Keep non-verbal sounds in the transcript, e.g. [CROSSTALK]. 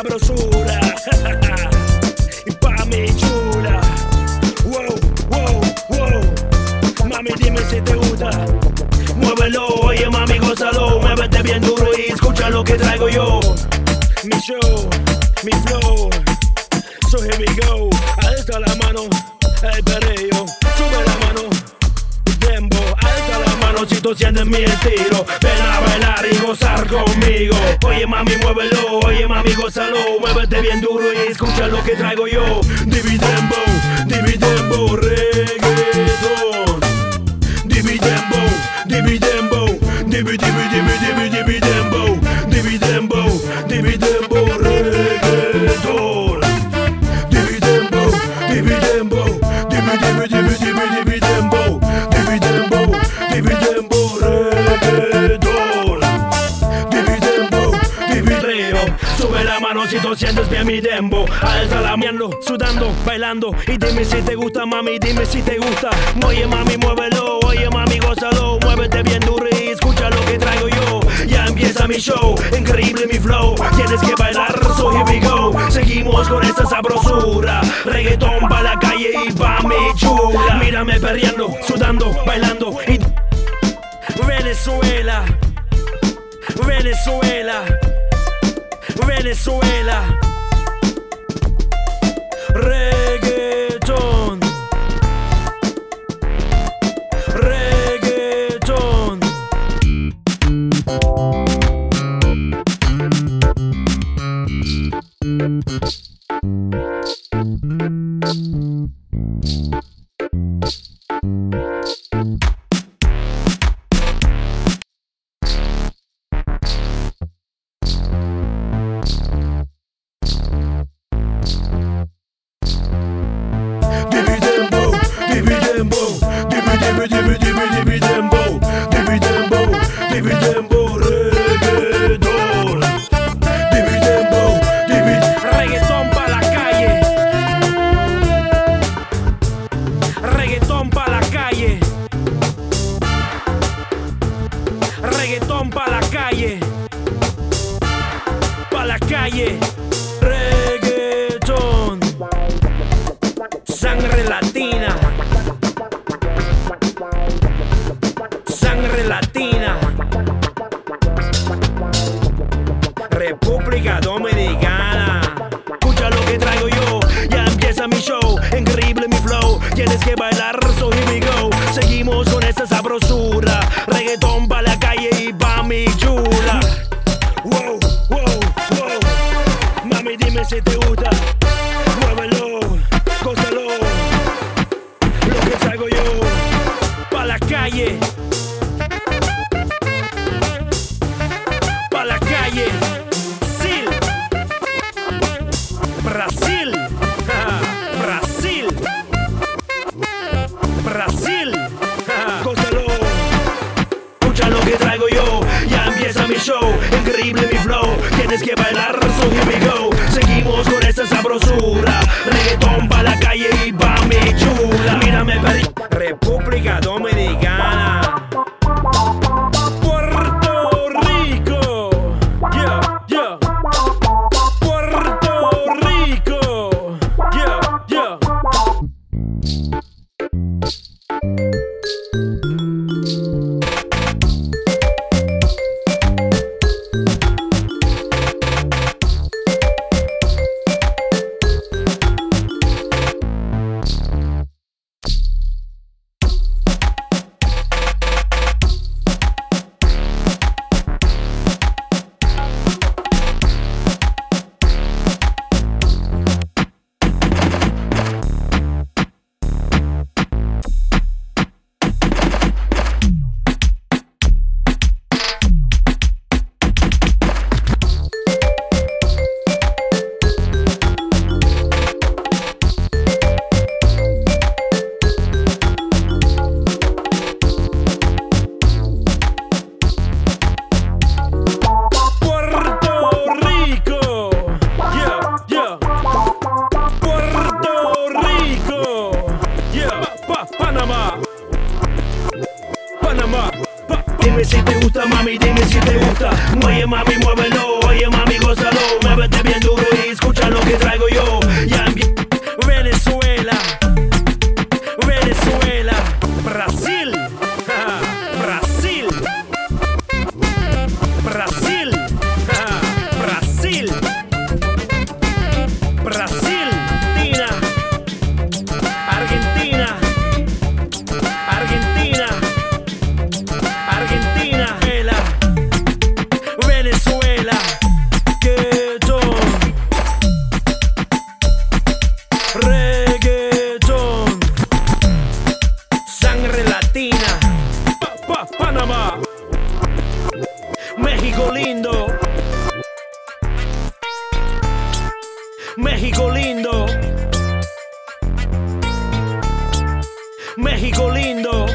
sabrosura. [LAUGHS] y pa' mi chula. Wow, wow, wow. Mami, dime si te gusta. Muévelo, oye mami, gózalo. Muévete bien duro y escucha lo que traigo yo. Mi show. Oye mami, muévelo, oye mami, gózalo. Muévete bien duro y escucha lo que traigo yo. Dividembo, dividembo, reggaeton. Dividembo, dividembo, divi, tú sientes bien mi dembo. Alza la mano, sudando, bailando. Y dime si te gusta, mami, dime si te gusta. Oye, mami, muévelo. Oye, mami, gózalo. Muévete bien duro y escucha lo que traigo yo. Ya empieza mi show, increíble mi flow. Tienes que bailar, so here we go. Seguimos con esta sabrosura. Reggaetón pa' la calle y pa' mi chula. Mírame perreando, sudando, bailando. Y Venezuela. Venezuela, Venezuela, reggaeton, reggaeton. Reggaeton pa' la calle. Pa' la calle. Reggaeton. Sangre latina. Sangre latina. República Dominicana. Escucha lo que traigo yo. Ya empieza mi show. Increíble mi flow. Tienes que bailar, so here we go. Seguimos con esta sabrosura. [LAUGHS] Brasil. Brasil. [LAUGHS] Brasil. Gózalo. Escucha lo que traigo yo. Ya empieza mi show. Increíble mi flow. Tienes que bailar, so here we go. Seguimos con esta sabrosura. Reggaetón pa' la calle Si te gusta, mami, dime si te gusta. Oye, mami, muévelo. Oye, mami, gózalo. México lindo. México lindo. México lindo.